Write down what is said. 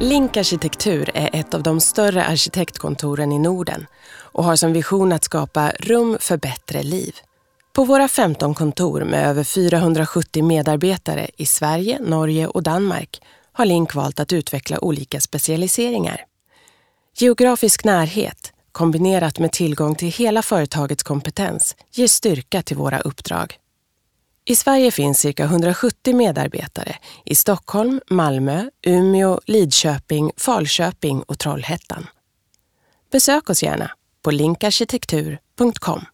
Link Arkitektur är ett av de större arkitektkontoren i Norden och har som vision att skapa rum för bättre liv. På våra 15 kontor med över 470 medarbetare i Sverige, Norge och Danmark har Link valt att utveckla olika specialiseringar. Geografisk närhet kombinerat med tillgång till hela företagets kompetens ger styrka till våra uppdrag. I Sverige finns cirka 170 medarbetare i Stockholm, Malmö, Umeå, Lidköping, Falköping och Trollhättan. Besök oss gärna på linkarkitektur.com.